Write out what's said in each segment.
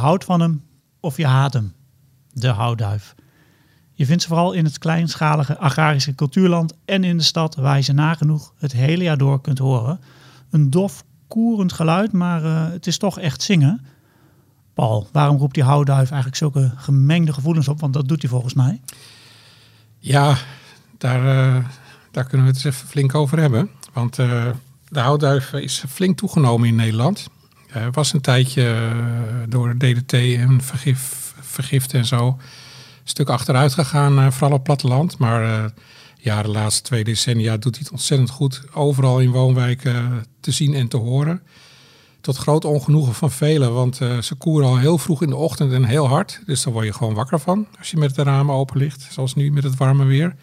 houdt van hem of je haat hem. De houtduif. Je vindt ze vooral in het kleinschalige agrarische cultuurland en in de stad waar je ze nagenoeg het hele jaar door kunt horen. Een dof, koerend geluid, maar uh, het is toch echt zingen. Paul, waarom roept die houtduif eigenlijk zulke gemengde gevoelens op? Want dat doet hij volgens mij. Ja, daar, uh, daar kunnen we het eens even flink over hebben. Want uh, de houtduif is flink toegenomen in Nederland. Er was een tijdje door DDT en vergif, vergiften en zo stuk achteruit gegaan, uh, vooral op platteland. Maar ja, de laatste twee decennia doet hij het ontzettend goed. Overal in woonwijken te zien en te horen. Tot groot ongenoegen van velen, want ze koeren al heel vroeg in de ochtend en heel hard. Dus daar word je gewoon wakker van als je met de ramen open ligt, zoals nu met het warme weer.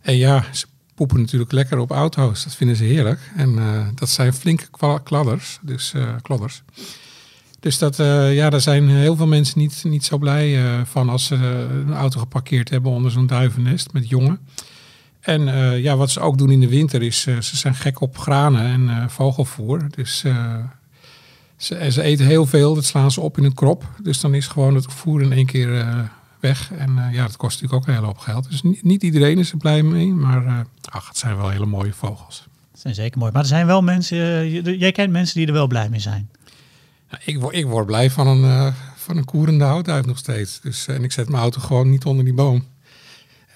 En ja, ze poepen natuurlijk lekker op auto's. Dat vinden ze heerlijk. En dat zijn flinke kladders, dus klodders. Dus dat, uh, ja, daar zijn heel veel mensen niet, niet zo blij van als ze een auto geparkeerd hebben onder zo'n duivennest met jongen. En ja, wat ze ook doen in de winter is, ze zijn gek op granen en vogelvoer. Dus ze, ze, eten heel veel, dat slaan ze op in een krop. Dus dan is gewoon het voer in één keer weg. En ja, dat kost natuurlijk ook een hele hoop geld. Dus niet, niet iedereen is er blij mee, maar ach, het zijn wel hele mooie vogels. Het zijn zeker mooi. Maar er zijn wel mensen, jij kent mensen die er wel blij mee zijn. Ik word, ik word blij van een, van een koerende houtduif nog steeds. Dus, en ik zet mijn auto gewoon niet onder die boom.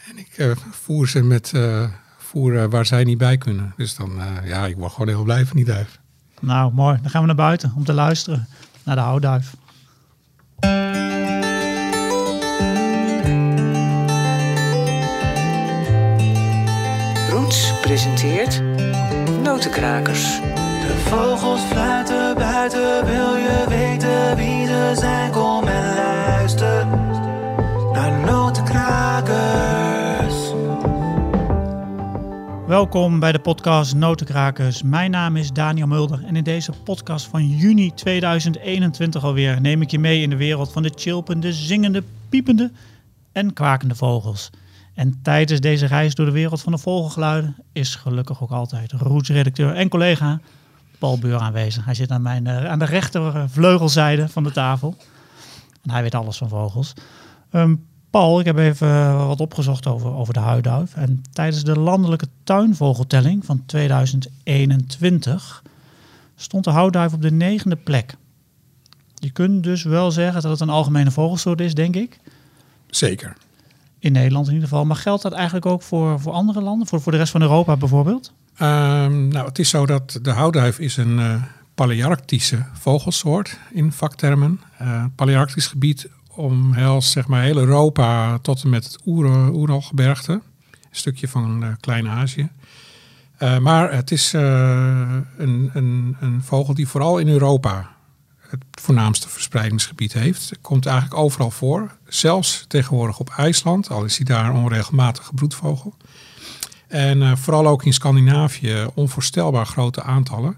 En ik uh, voer ze met uh, voer waar zij niet bij kunnen. Dus dan, ja, ik word gewoon heel blij van die duif. Nou, mooi. Dan gaan we naar buiten om te luisteren naar de houtduif. Presenteert Notenkrakers. De vogels fluiten buiten, wil je weten wie ze zijn? Kom en luister naar Notenkrakers. Welkom bij de podcast Notenkrakers. Mijn naam is Daniel Mulder en in deze podcast van juni 2021 alweer neem ik je mee in de wereld van de chilpende, zingende, piepende en kwakende vogels. En tijdens deze reis door de wereld van de vogelgeluiden is gelukkig ook altijd Roots-redacteur en collega Paul Beur aanwezig. Hij zit aan, mijn, uh, aan de rechtervleugelzijde van de tafel. En hij weet alles van vogels. Um, Paul, ik heb even wat opgezocht over, over de huidduif. En tijdens de landelijke tuinvogeltelling van 2021 stond de houtduif op de negende plek. Je kunt dus wel zeggen dat het een algemene vogelsoort is, denk ik. Zeker. In Nederland in ieder geval. Maar geldt dat eigenlijk ook voor, voor andere landen? Voor, voor de rest van Europa bijvoorbeeld? Um, nou, het is zo dat de houtduif is een uh, palearctische vogelsoort in vaktermen. Uh, palearctisch gebied omhelst zeg maar heel Europa tot en met het Oeralgebergte. Een stukje van uh, Klein-Azië. Uh, maar het is een, een, een, vogel die vooral in Europa het voornaamste verspreidingsgebied heeft. Komt eigenlijk overal voor. Zelfs tegenwoordig op IJsland, al is hij daar een onregelmatige broedvogel. En uh, vooral ook in Scandinavië onvoorstelbaar grote aantallen.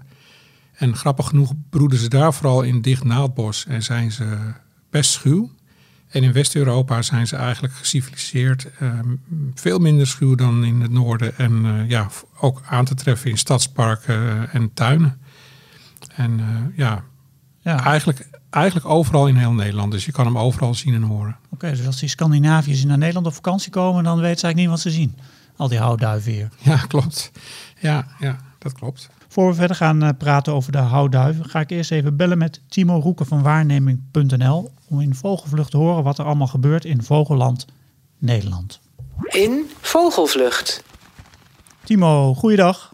En grappig genoeg broeden ze daar vooral in dicht naaldbos en zijn ze best schuw. En in West-Europa zijn ze eigenlijk geciviliseerd, uh, veel minder schuw dan in het noorden. En uh, ja, ook aan te treffen in stadsparken en tuinen. En ja, ja, Eigenlijk, eigenlijk overal in heel Nederland. Dus je kan hem overal zien en horen. Oké, okay, dus als die Scandinaviërs naar Nederland op vakantie komen, dan weten ze eigenlijk niet wat ze zien. Al die houtduiven hier. Ja, klopt. Ja, ja dat klopt. Voor we verder gaan uh, praten over de houtduiven, ga ik eerst even bellen met Timo Roeken van waarneming.nl om in Vogelvlucht te horen wat er allemaal gebeurt in Vogelland Nederland. In Vogelvlucht. Timo, goeiedag.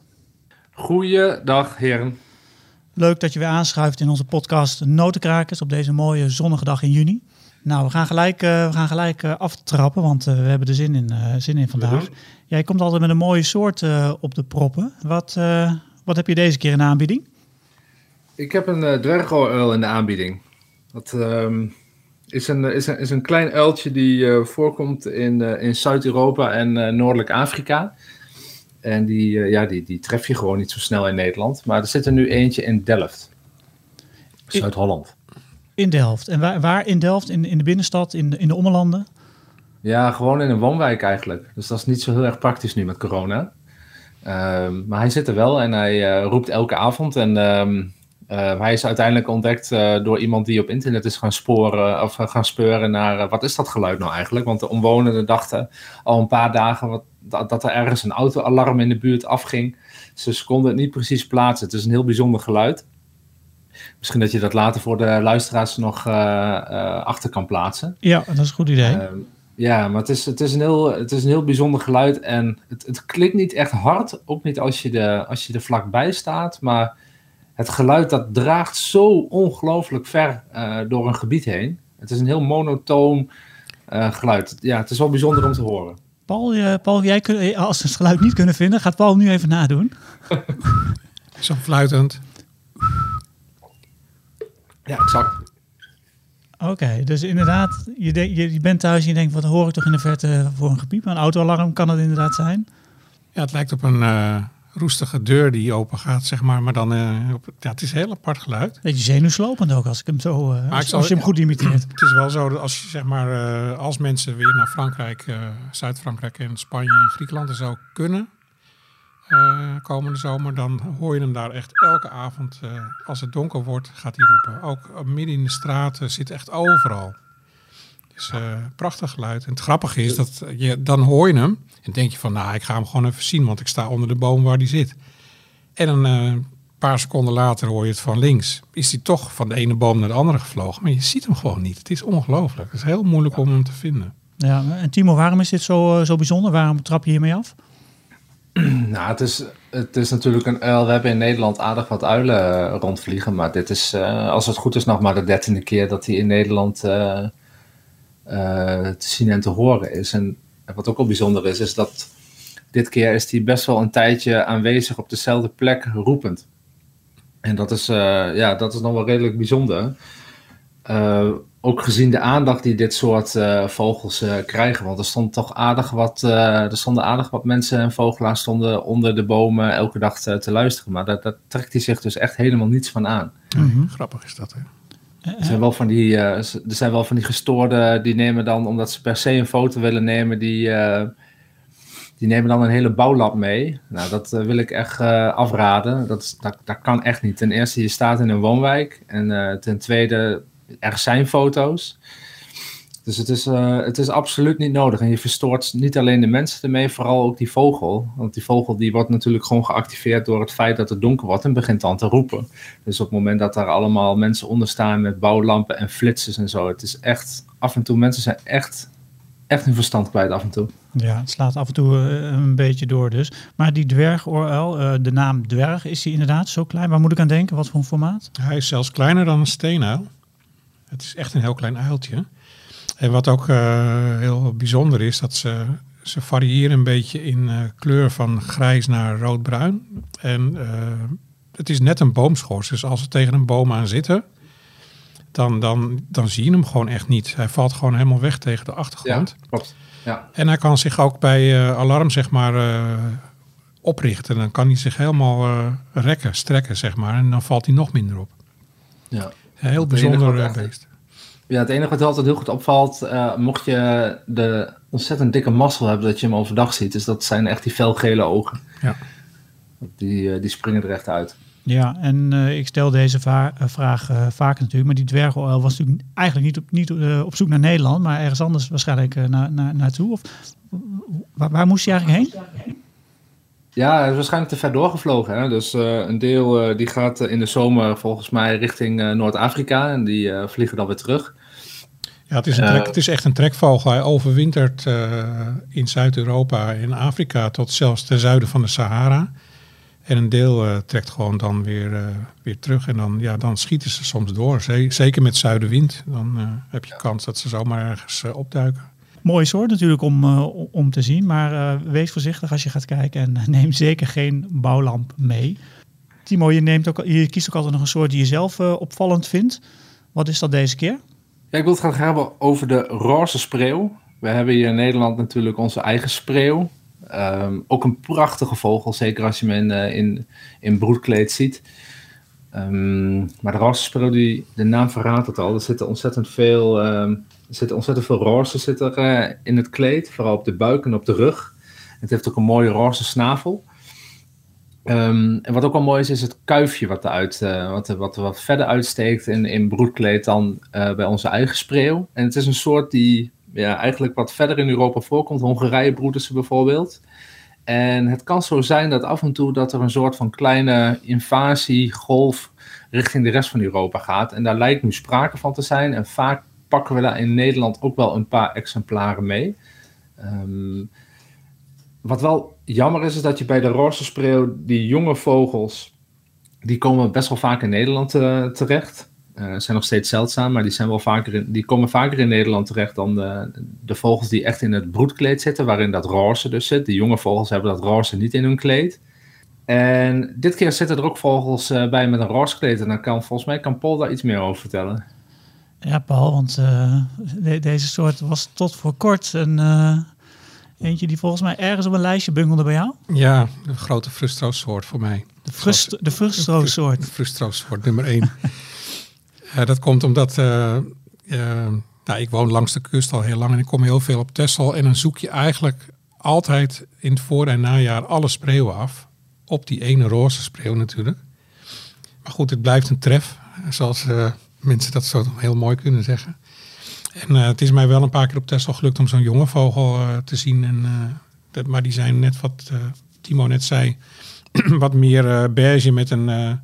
Goeiedag, heren. Leuk dat je weer aanschuift in onze podcast Notenkrakers op deze mooie zonnige dag in juni. Nou, we gaan gelijk, uh, we gaan gelijk uh, aftrappen, want uh, we hebben er zin in, zin in vandaag. Jij komt altijd met een mooie soort op de proppen. Wat, wat heb je deze keer in de aanbieding? Ik heb een uh, in de aanbieding. Dat um, is, een, is, een, is een klein uiltje die voorkomt in, in Zuid-Europa en Noordelijk Afrika. En die, ja, die, die tref je gewoon niet zo snel in Nederland. Maar er zit er nu eentje in Delft, Zuid-Holland. In Delft. En waar, waar in Delft? In, in de binnenstad, in de, in de ommelanden? Ja, gewoon in een woonwijk eigenlijk. Dus dat is niet zo heel erg praktisch nu met corona. Um, maar hij zit er wel en hij uh, roept elke avond. En um, Eh, hij is uiteindelijk ontdekt eh, door iemand die op internet is gaan sporen of gaan speuren naar eh, wat is dat geluid nou eigenlijk? Want de omwonenden dachten al een paar dagen wat, dat, dat er ergens een autoalarm in de buurt afging. Ze konden het niet precies plaatsen. Het is een heel bijzonder geluid. Misschien dat je dat later voor de luisteraars nog achter kan plaatsen. Ja, dat is een goed idee. Ehm, ja, maar het is, het, is een heel, het is een heel bijzonder geluid en het, het klinkt niet echt hard. Ook niet als je, de, als je er vlakbij staat, maar het geluid dat draagt zo ongelooflijk ver uh, door een gebied heen. Het is een heel monotoon geluid. Ja, het is wel bijzonder om te horen. Paul, uh, Paul jij kun, als we het geluid niet kunnen vinden, gaat Paul nu even nadoen. Zo fluitend. Ja, exact. Oké, dus inderdaad, je, de, je, bent thuis en je denkt, wat hoor ik toch in de verte voor een gepiep? Een autoalarm kan het inderdaad zijn? Ja, het lijkt op een roestige deur die open gaat, zeg maar. Maar dan, uh, op, ja, het is een heel apart geluid. Beetje zenuwslopend ook, als ik hem zo, uh, als, als, je hem goed imiteert. Het is wel zo dat als je, zeg maar, uh, als mensen weer naar Frankrijk, Zuid-Frankrijk en Spanje en Griekenland en zo kunnen, komende zomer, dan hoor je hem daar echt elke avond, als het donker wordt, gaat hij roepen. Ook midden in de straat zit echt overal. Het is prachtig geluid. En het grappige is dat je, dan hoor je hem en denk je van, nou, ik ga hem gewoon even zien, want ik sta onder de boom waar die zit. En een uh, paar seconden later hoor je het van links. Is hij toch van de ene boom naar de andere gevlogen. Maar je ziet hem gewoon niet. Het is ongelooflijk. Het is heel moeilijk om hem te vinden. Ja, en Timo, waarom is dit zo, zo bijzonder? Waarom trap je hiermee af? Nou, het is, het is natuurlijk een uil. We hebben in Nederland aardig wat uilen uh, rondvliegen. Maar dit is, uh, als het goed is, nog maar de dertiende keer dat hij in Nederland uh, te zien en te horen is. En en wat ook al bijzonder is, is dat dit keer is hij best wel een tijdje aanwezig op dezelfde plek roepend. En dat is, uh, ja, dat is nog wel redelijk bijzonder. Uh, ook gezien de aandacht die dit soort uh, vogels krijgen. Want er stond toch aardig wat, er stonden aardig wat mensen en vogelaars stonden onder de bomen elke dag te, te luisteren. Maar daar, trekt hij zich dus echt helemaal niets van aan. Mm -hmm. Grappig is dat, hè? Er zijn, wel van die, uh, er zijn wel van die gestoorden, die nemen dan, omdat ze per se een foto willen nemen, die, uh, die nemen dan een hele bouwlab mee. Nou, dat uh, wil ik echt afraden. Dat, dat, dat kan echt niet. Ten eerste, je staat in een woonwijk. En ten tweede, er zijn foto's. Dus het is, uh, het is absoluut niet nodig. En je verstoort niet alleen de mensen ermee, vooral ook die vogel. Want die vogel die wordt natuurlijk gewoon geactiveerd door het feit dat het donker wordt en begint dan te roepen. Dus op het moment dat daar allemaal mensen onder staan met bouwlampen en flitsers en zo. Het is echt, af en toe, mensen zijn echt, echt hun verstand kwijt af en toe. Ja, het slaat af en toe uh, een beetje door dus. Maar die dwergoorel, uh, de naam dwerg, is die inderdaad zo klein? Waar moet ik aan denken? Wat voor een formaat? Hij is zelfs kleiner dan een steenuil. Het is echt een heel klein uiltje. En wat ook uh, heel bijzonder is, dat ze, ze variëren een beetje in uh, kleur van grijs naar roodbruin. En uh, het is net een boomschors. Dus als ze tegen een boom aan zitten, dan, dan, dan zie je hem gewoon echt niet. Hij valt gewoon helemaal weg tegen de achtergrond. Ja, klopt. Ja. En hij kan zich ook bij alarm, zeg maar, oprichten. Dan kan hij zich helemaal rekken, strekken, zeg maar. En dan valt hij nog minder op. Ja. Heel bijzonder beest. Ja, het enige wat altijd heel goed opvalt, uh, mocht je de ontzettend dikke mazzel hebben dat je hem overdag ziet, is dat zijn echt die felgele ogen. Ja. Die, uh, die springen er echt uit. Ja, en uh, ik stel deze vraag vaak natuurlijk, maar die dwergoil was natuurlijk eigenlijk niet op, niet, op zoek naar Nederland, maar ergens anders waarschijnlijk naar, naar, naartoe. Of, waar, waar, moest hij eigenlijk heen? Ja, hij is waarschijnlijk te ver doorgevlogen. Hè? Dus een deel die gaat in de zomer volgens mij richting Noord-Afrika en die vliegen dan weer terug. Ja, het is, een trek, het is echt een trekvogel. Hij overwintert uh, in Zuid-Europa en Afrika tot zelfs ten zuiden van de Sahara. En een deel uh, trekt gewoon dan weer, uh, weer terug. En dan, ja, dan schieten ze soms door. Zeker met zuidenwind. Dan heb je kans dat ze zomaar ergens opduiken. Mooi soort natuurlijk om, om te zien. Maar wees voorzichtig als je gaat kijken. En neem zeker geen bouwlamp mee. Timo, je, neemt ook, je kiest ook altijd nog een soort die je zelf opvallend vindt. Wat is dat deze keer? Ja, ik wil het graag hebben over de roze spreeuw. We hebben hier in Nederland natuurlijk onze eigen spreeuw. Um, ook een prachtige vogel, zeker als je hem in, in, in broedkleed ziet. Um, maar de roze spreeuw, die, de naam verraadt het al. Er zitten ontzettend veel, um, er zitten ontzettend veel roze zit er, uh, in het kleed. Vooral op de buik en op de rug. Het heeft ook een mooie roze snavel. Ehm, en wat ook wel mooi is, is het kuifje wat, eruit, uh, wat, wat, wat verder uitsteekt in, in broedkleed dan uh, bij onze eigen spreeuw. En het is een soort die ja, eigenlijk wat verder in Europa voorkomt. Hongarije broeden ze bijvoorbeeld. En het kan zo zijn dat af en toe dat er een soort van kleine invasiegolf richting de rest van Europa gaat. En daar lijkt nu sprake van te zijn. En vaak pakken we daar in Nederland ook wel een paar exemplaren mee. Um, wat wel jammer is, is dat je bij de roze spreeuw, die jonge vogels, die komen best wel vaak in Nederland uh, terecht. Uh, zijn nog steeds zeldzaam, maar die, zijn wel vaker die komen vaker in Nederland terecht dan de, de, vogels die echt in het broedkleed zitten, waarin dat roze dus zit. De jonge vogels hebben dat roze niet in hun kleed. En dit keer zitten er ook vogels uh, bij met een roze kleed. En dan kan volgens mij kan Paul daar iets meer over vertellen. Ja, Paul, want de, deze soort was tot voor kort een Eentje die volgens mij ergens op een lijstje bungelde bij jou? Ja, de grote frustro-soort voor mij. De, frust, de frustro-soort? De frustro-soort, nummer één. uh, dat komt omdat... Nou, ik woon langs de kust al heel lang en ik kom heel veel op Texel. En dan zoek je eigenlijk altijd in het voor- en najaar alle spreeuwen af. Op die ene roze spreeuw natuurlijk. Maar goed, het blijft een tref. Zoals mensen dat zo heel mooi kunnen zeggen. En uh, het is mij wel een paar keer op Tesla gelukt om zo'n jonge vogel uh, te zien. En, uh, dat, maar die zijn net wat Timo net zei, wat meer beige met een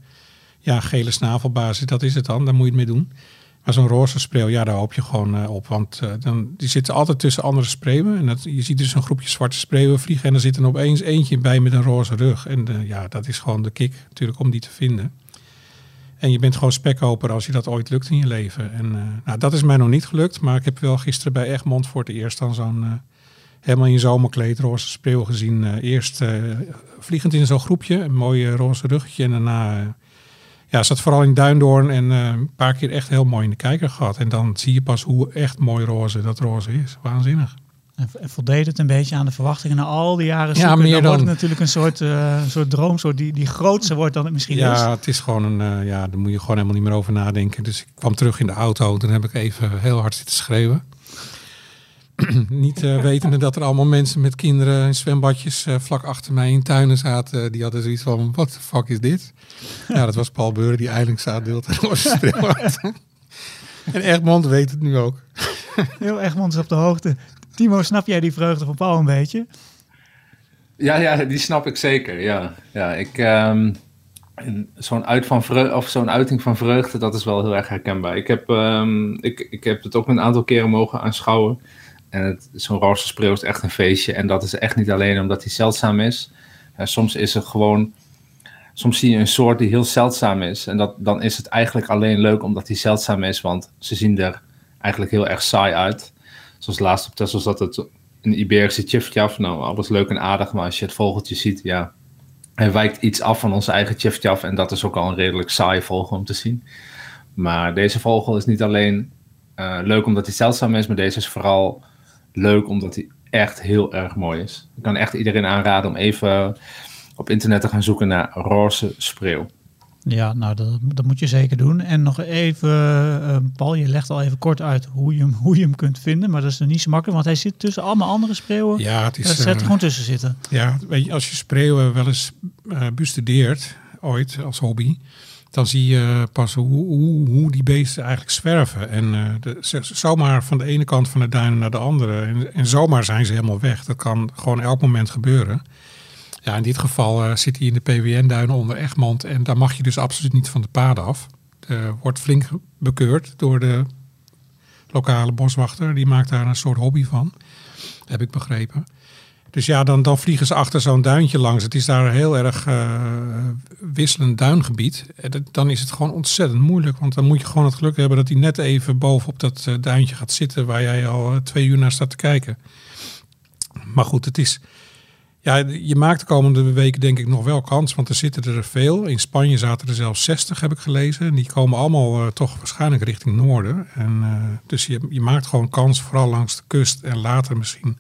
ja, gele snavelbasis. Dat is het dan, daar moet je het mee doen. Maar zo'n roze spreeuw, ja, daar hoop je gewoon op. Want dan, die zitten altijd tussen andere spreeuwen. En dat, je ziet dus een groepje zwarte spreeuwen vliegen. En er zit er opeens eentje bij met een roze rug. En ja, dat is gewoon de kick natuurlijk om die te vinden. En je bent gewoon spekkoper als je dat ooit lukt in je leven. En uh, nou, dat is mij nog niet gelukt. Maar ik heb wel gisteren bij Egmond voor het eerst dan zo'n... Uh, helemaal in zomerkleed, roze spreeuw gezien. Uh, eerst vliegend in zo'n groepje, een mooi roze ruggetje. En daarna ja, zat vooral in Duindoorn en een paar keer echt heel mooi in de kijker gehad. En dan zie je pas hoe echt mooi roze dat roze is. Waanzinnig. En voldeed het een beetje aan de verwachtingen na al die jaren zoeken? Ja, meer dan, dan wordt het natuurlijk een soort, uh, soort droom, soort die, die grootste wordt dan het misschien ja, is. Ja, het is gewoon een, uh, ja, daar moet je gewoon helemaal niet meer over nadenken. Dus ik kwam terug in de auto, toen heb ik even heel hard zitten schreeuwen. niet uh, wetende dat er allemaal mensen met kinderen in zwembadjes vlak achter mij in tuinen zaten. die hadden zoiets van, wat de fuck is dit? ja, dat was Paul Beuren die eilingszaaddeelt en schreeuw En Egmond weet het nu ook. Heel Egmond is op de hoogte. Timo, snap jij die vreugde van Paul een beetje? Ja, ja, die snap ik zeker. Ja, ja ik. Um, zo'n uit zo'n uiting van vreugde, dat is wel heel erg herkenbaar. Ik heb, um, ik, ik heb het ook een aantal keren mogen aanschouwen. En zo'n roze spreeuw is echt een feestje. En dat is echt niet alleen omdat hij zeldzaam is. Soms is het gewoon. Soms zie je een soort die heel zeldzaam is. En dat, dan is het eigenlijk alleen leuk omdat hij zeldzaam is. Want ze zien er eigenlijk heel erg saai uit. Zoals laatst op Tesla zat het een Iberische tjiftjaf. Nou, alles leuk en aardig, maar als je het vogeltje ziet, ja, hij wijkt iets af van onze eigen tjiftjaf. En dat is ook al een redelijk saai vogel om te zien. Maar deze vogel is niet alleen uh, leuk omdat hij zeldzaam is, maar deze is vooral leuk omdat hij echt heel erg mooi is. Ik kan echt iedereen aanraden om even op internet te gaan zoeken naar roze spreeuw. Ja, nou dat, dat moet je zeker doen. En nog even, uh, Paul, je legt al even kort uit hoe je, hem, hoe je hem kunt vinden. Maar dat is niet zo makkelijk, want hij zit tussen allemaal andere spreeuwen. Ja, het is... Hij zet er gewoon tussen zitten. Ja, weet je, als je spreeuwen wel eens bestudeert, ooit als hobby... dan zie je pas hoe, hoe, hoe die beesten eigenlijk zwerven. En uh, de, zomaar van de ene kant van de duinen naar de andere. En, en zomaar zijn ze helemaal weg. Dat kan gewoon elk moment gebeuren. Ja, in dit geval uh, zit hij in de PWN-duinen onder Egmond. En daar mag je dus absoluut niet van de paden af. Wordt flink bekeurd door de lokale boswachter. Die maakt daar een soort hobby van. Heb ik begrepen. Dus ja, dan, dan vliegen ze achter zo'n duintje langs. Het is daar een heel erg uh, wisselend duingebied. Dan is het gewoon ontzettend moeilijk. Want dan moet je gewoon het geluk hebben dat hij net even bovenop dat uh, duintje gaat zitten. Waar jij al twee uur naar staat te kijken. Maar goed, het is. Ja, je maakt de komende weken denk ik nog wel kans, want er zitten er veel. In Spanje zaten er zelfs 60, heb ik gelezen. En die komen allemaal uh, toch waarschijnlijk richting noorden. En, uh, dus je, je maakt gewoon kans, vooral langs de kust en later misschien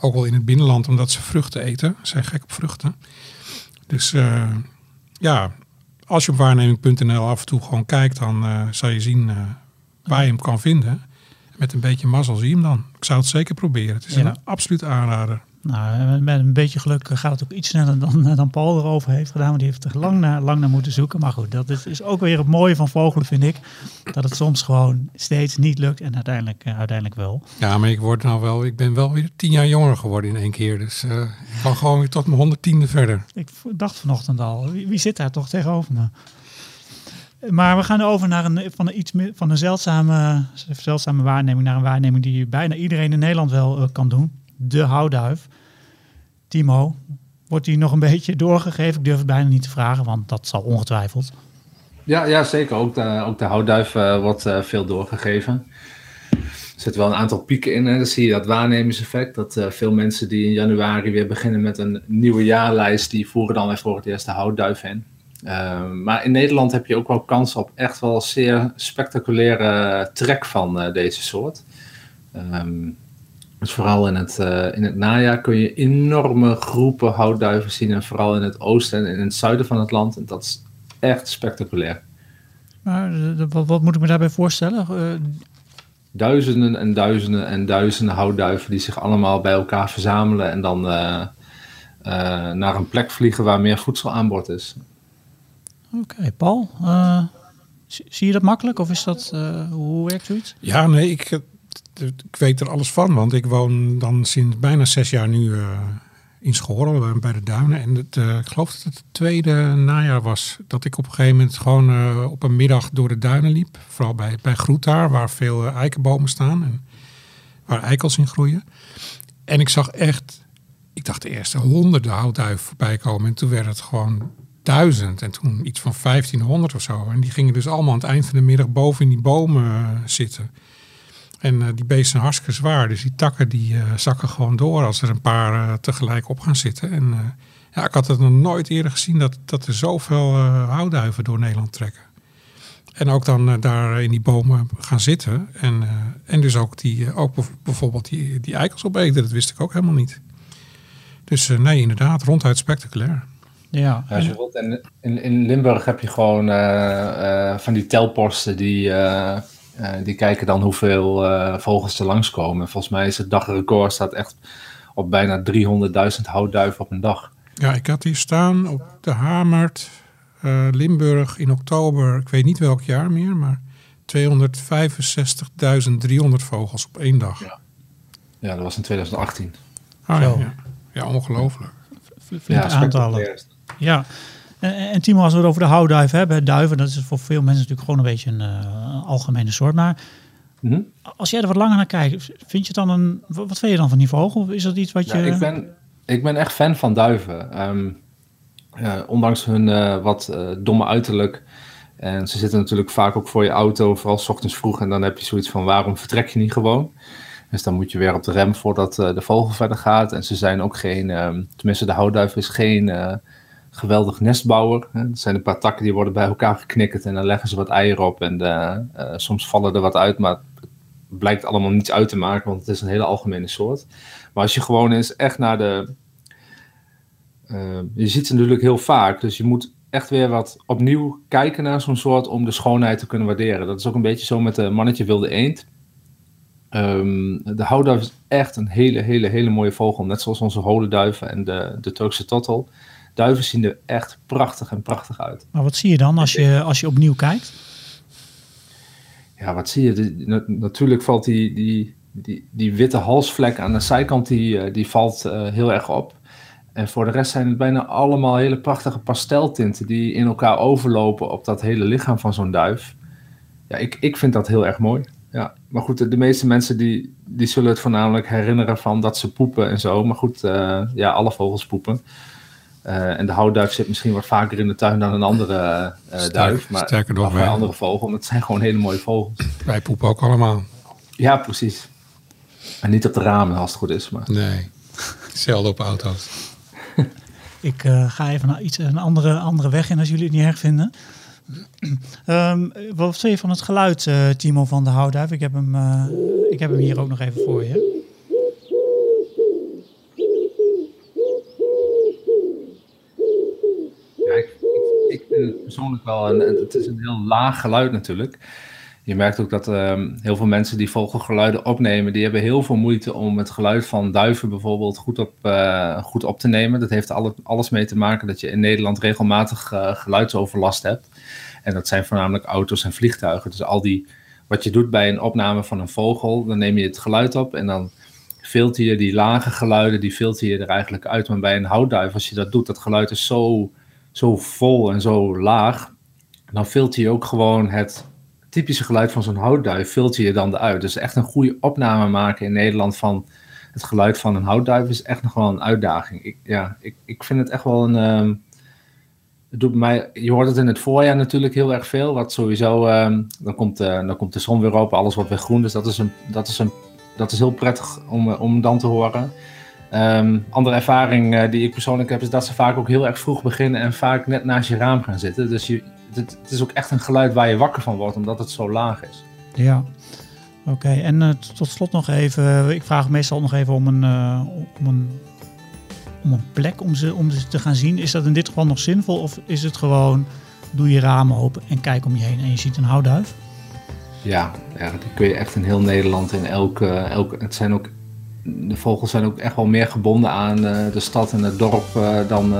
ook wel in het binnenland, omdat ze vruchten eten. Ze zijn gek op vruchten. Dus uh, ja, als je op waarneming.nl af en toe gewoon kijkt, dan zal je zien waar je hem kan vinden. Met een beetje mazzel zie je hem dan. Ik zou het zeker proberen. Het is Ja. een absoluut aanrader. Nou, met een beetje geluk gaat het ook iets sneller dan, dan Paul erover heeft gedaan. Want die heeft er lang naar, lang naar moeten zoeken. Maar goed, dat is, is ook weer het mooie van vogelen, vind ik. Dat het soms gewoon steeds niet lukt en uiteindelijk, uh, uiteindelijk wel. Ja, maar ik word nou wel, ik ben wel weer tien jaar jonger geworden in één keer. Dus uh, ik kan gewoon weer tot mijn honderdtiende verder. Ik dacht vanochtend al, wie, wie zit daar toch tegenover me? Maar we gaan over naar een, van een, iets van een zeldzame, zeldzame waarneming naar een waarneming die bijna iedereen in Nederland wel uh, kan doen. De houduif. Timo, wordt die nog een beetje doorgegeven? Ik durf het bijna niet te vragen, want dat zal ongetwijfeld. Ja, ja zeker. Ook de, ook de houtduif uh, wordt uh, veel doorgegeven. Er zitten wel een aantal pieken in. Hè. Dan zie je dat waarnemingseffect. Dat uh, veel mensen die in januari weer beginnen met een nieuwe jaarlijst, die voeren dan weer voor het eerst de houtduif in. Ehm, maar in Nederland heb je ook wel kans op echt wel zeer spectaculaire trek van deze soort. Um, dus vooral in het, uh, in het najaar kun je enorme groepen houtduiven zien. En vooral in het oosten en in het zuiden van het land. En dat is echt spectaculair. Maar wat, wat moet ik me daarbij voorstellen? Uh... Duizenden en duizenden en duizenden houtduiven die zich allemaal bij elkaar verzamelen. En dan uh, naar een plek vliegen waar meer voedsel aan bod is. Oké, okay, Paul. zie je dat makkelijk of is dat, hoe werkt zoiets? Ja, nee, ik ik weet er alles van, want ik woon dan sinds bijna zes jaar nu uh, in Schorrel bij de Duinen. En het, uh, ik geloof dat het het tweede najaar was dat ik op een gegeven moment gewoon op een middag door de duinen liep. Vooral bij, bij Groetaar, waar veel eikenbomen staan en waar eikels in groeien. En ik zag echt, ik dacht de eerste honderden houtduiven voorbij komen. En toen werd het gewoon duizend en toen iets van 1500 of zo. En die gingen dus allemaal aan het eind van de middag boven in die bomen zitten. En uh, die beesten zijn hartstikke zwaar. Dus die takken die uh, zakken gewoon door als er een paar uh, tegelijk op gaan zitten. En ja, ik had het nog nooit eerder gezien dat, dat er zoveel houtduiven door Nederland trekken. En ook dan daar in die bomen gaan zitten. En, en dus ook, die, ook bijvoorbeeld die, die eikels opeten. Dat wist ik ook helemaal niet. Dus nee, inderdaad, ronduit spectaculair. Ja, ja, in, in, in Limburg heb je gewoon van die telposten die uh, die kijken dan hoeveel uh, vogels er langskomen. Volgens mij is het dagrecord staat echt op bijna 300.000 houtduiven op een dag. Ja, ik had hier staan op de Hamert, uh, Limburg in oktober, ik weet niet welk jaar meer, maar 265.300 vogels op één dag. Ja. ja, dat was in 2018. Ah, ja, ja. ja, ongelooflijk. Ja, aantallen. Ja, en, en Timo, als we het over de houtduif hebben, duiven, dat is voor veel mensen natuurlijk gewoon een beetje een uh, algemene soort. Maar mm -hmm. als jij er wat langer naar kijkt, vind je dan een. Wat vind je dan van die vogel? Is dat iets wat je. Ja, ik, ben, ik ben echt fan van duiven. Um, uh, ondanks hun uh, wat domme uiterlijk. En ze zitten natuurlijk vaak ook voor je auto, vooral s ochtends vroeg. En dan heb je zoiets van: waarom vertrek je niet gewoon? Dus dan moet je weer op de rem voordat de vogel verder gaat. En ze zijn ook geen, um, tenminste de houtduif is geen geweldig nestbouwer. Er zijn een paar takken die worden bij elkaar geknikkerd en dan leggen ze wat eieren op. En uh, uh, soms vallen er wat uit, maar het blijkt allemaal niets uit te maken, want het is een hele algemene soort. Maar als je gewoon eens echt naar de. Uh, je ziet ze natuurlijk heel vaak, dus je moet echt weer wat opnieuw kijken naar zo'n soort om de schoonheid te kunnen waarderen. Dat is ook een beetje zo met de mannetje wilde eend. Um, de houduif is echt een hele, hele, hele mooie vogel. Net zoals onze holenduiven en de, de Turkse tottel duiven zien er echt prachtig en prachtig uit. Maar wat zie je dan als je, als je opnieuw kijkt? Ja, wat zie je? natuurlijk valt die, die, die, die witte halsvlek aan de zijkant, die, eh, die valt uh, heel erg op. En voor de rest zijn het bijna allemaal hele prachtige pasteltinten die in elkaar overlopen op dat hele lichaam van zo'n duif. Ja, ik, ik vind dat heel erg mooi. Ja, maar goed, de, de meeste mensen die, die zullen het voornamelijk herinneren van dat ze poepen en zo. Maar goed, uh, ja, alle vogels poepen. Uh, en de houtduif zit misschien wat vaker in de tuin dan een andere uh, Sterk, duif. Maar sterker nog, een andere vogel. Want het zijn gewoon hele mooie vogels. Wij poepen ook allemaal. Ja, precies. En niet op de ramen als het goed is. Maar... Nee, zelden op auto's. Ik uh, ga even naar iets, een andere, andere weg in als jullie het niet erg vinden. um, wat zeg je van het geluid, Timo van de Houtduif? Ik heb, hem, ik heb hem hier ook nog even voor je. Persoonlijk wel. Het is een heel laag geluid natuurlijk. je merkt ook dat ehm, heel veel mensen die vogelgeluiden opnemen, die hebben heel veel moeite om het geluid van duiven bijvoorbeeld goed op, eh, goed op te nemen. Dat heeft alle, alles mee te maken dat je in Nederland regelmatig uh, geluidsoverlast hebt. En dat zijn voornamelijk auto's en vliegtuigen. Dus al die, wat je doet bij een opname van een vogel, dan neem je het geluid op en dan filter je die lage geluiden, die filter je er eigenlijk uit. Maar bij een houtduif, als je dat doet, dat geluid is zo, zo vol en zo laag, dan filter je ook gewoon het typische geluid van zo'n houtduif filter je dan eruit. Dus echt een goede opname maken in Nederland van het geluid van een houtduif is echt nog wel een uitdaging. Ik, ja, ik, ik vind het echt wel een. Ehm, het doet mij, je hoort het in het voorjaar natuurlijk heel erg veel. Wat sowieso, um, dan, komt, uh, dan komt de zon weer op, alles wordt weer groen. Dus dat is, een, dat is, een, dat is heel prettig om, eh, om dan te horen. Um, andere ervaring uh, die ik persoonlijk heb, is dat ze vaak ook heel erg vroeg beginnen en vaak net naast je raam gaan zitten. Dus je, het, het, is ook echt een geluid waar je wakker van wordt, omdat het zo laag is. Ja, oké. En uh, tot slot nog even, ik vraag meestal nog even om een, uh, om een, om een plek om ze, om ze te gaan zien. Is dat in dit geval nog zinvol of is het gewoon, doe je ramen open en kijk om je heen en je ziet een houtduif? Ja, ja die kun je echt in heel Nederland in elke, elke het zijn ook de vogels zijn ook echt wel meer gebonden aan uh, de stad en het dorp dan,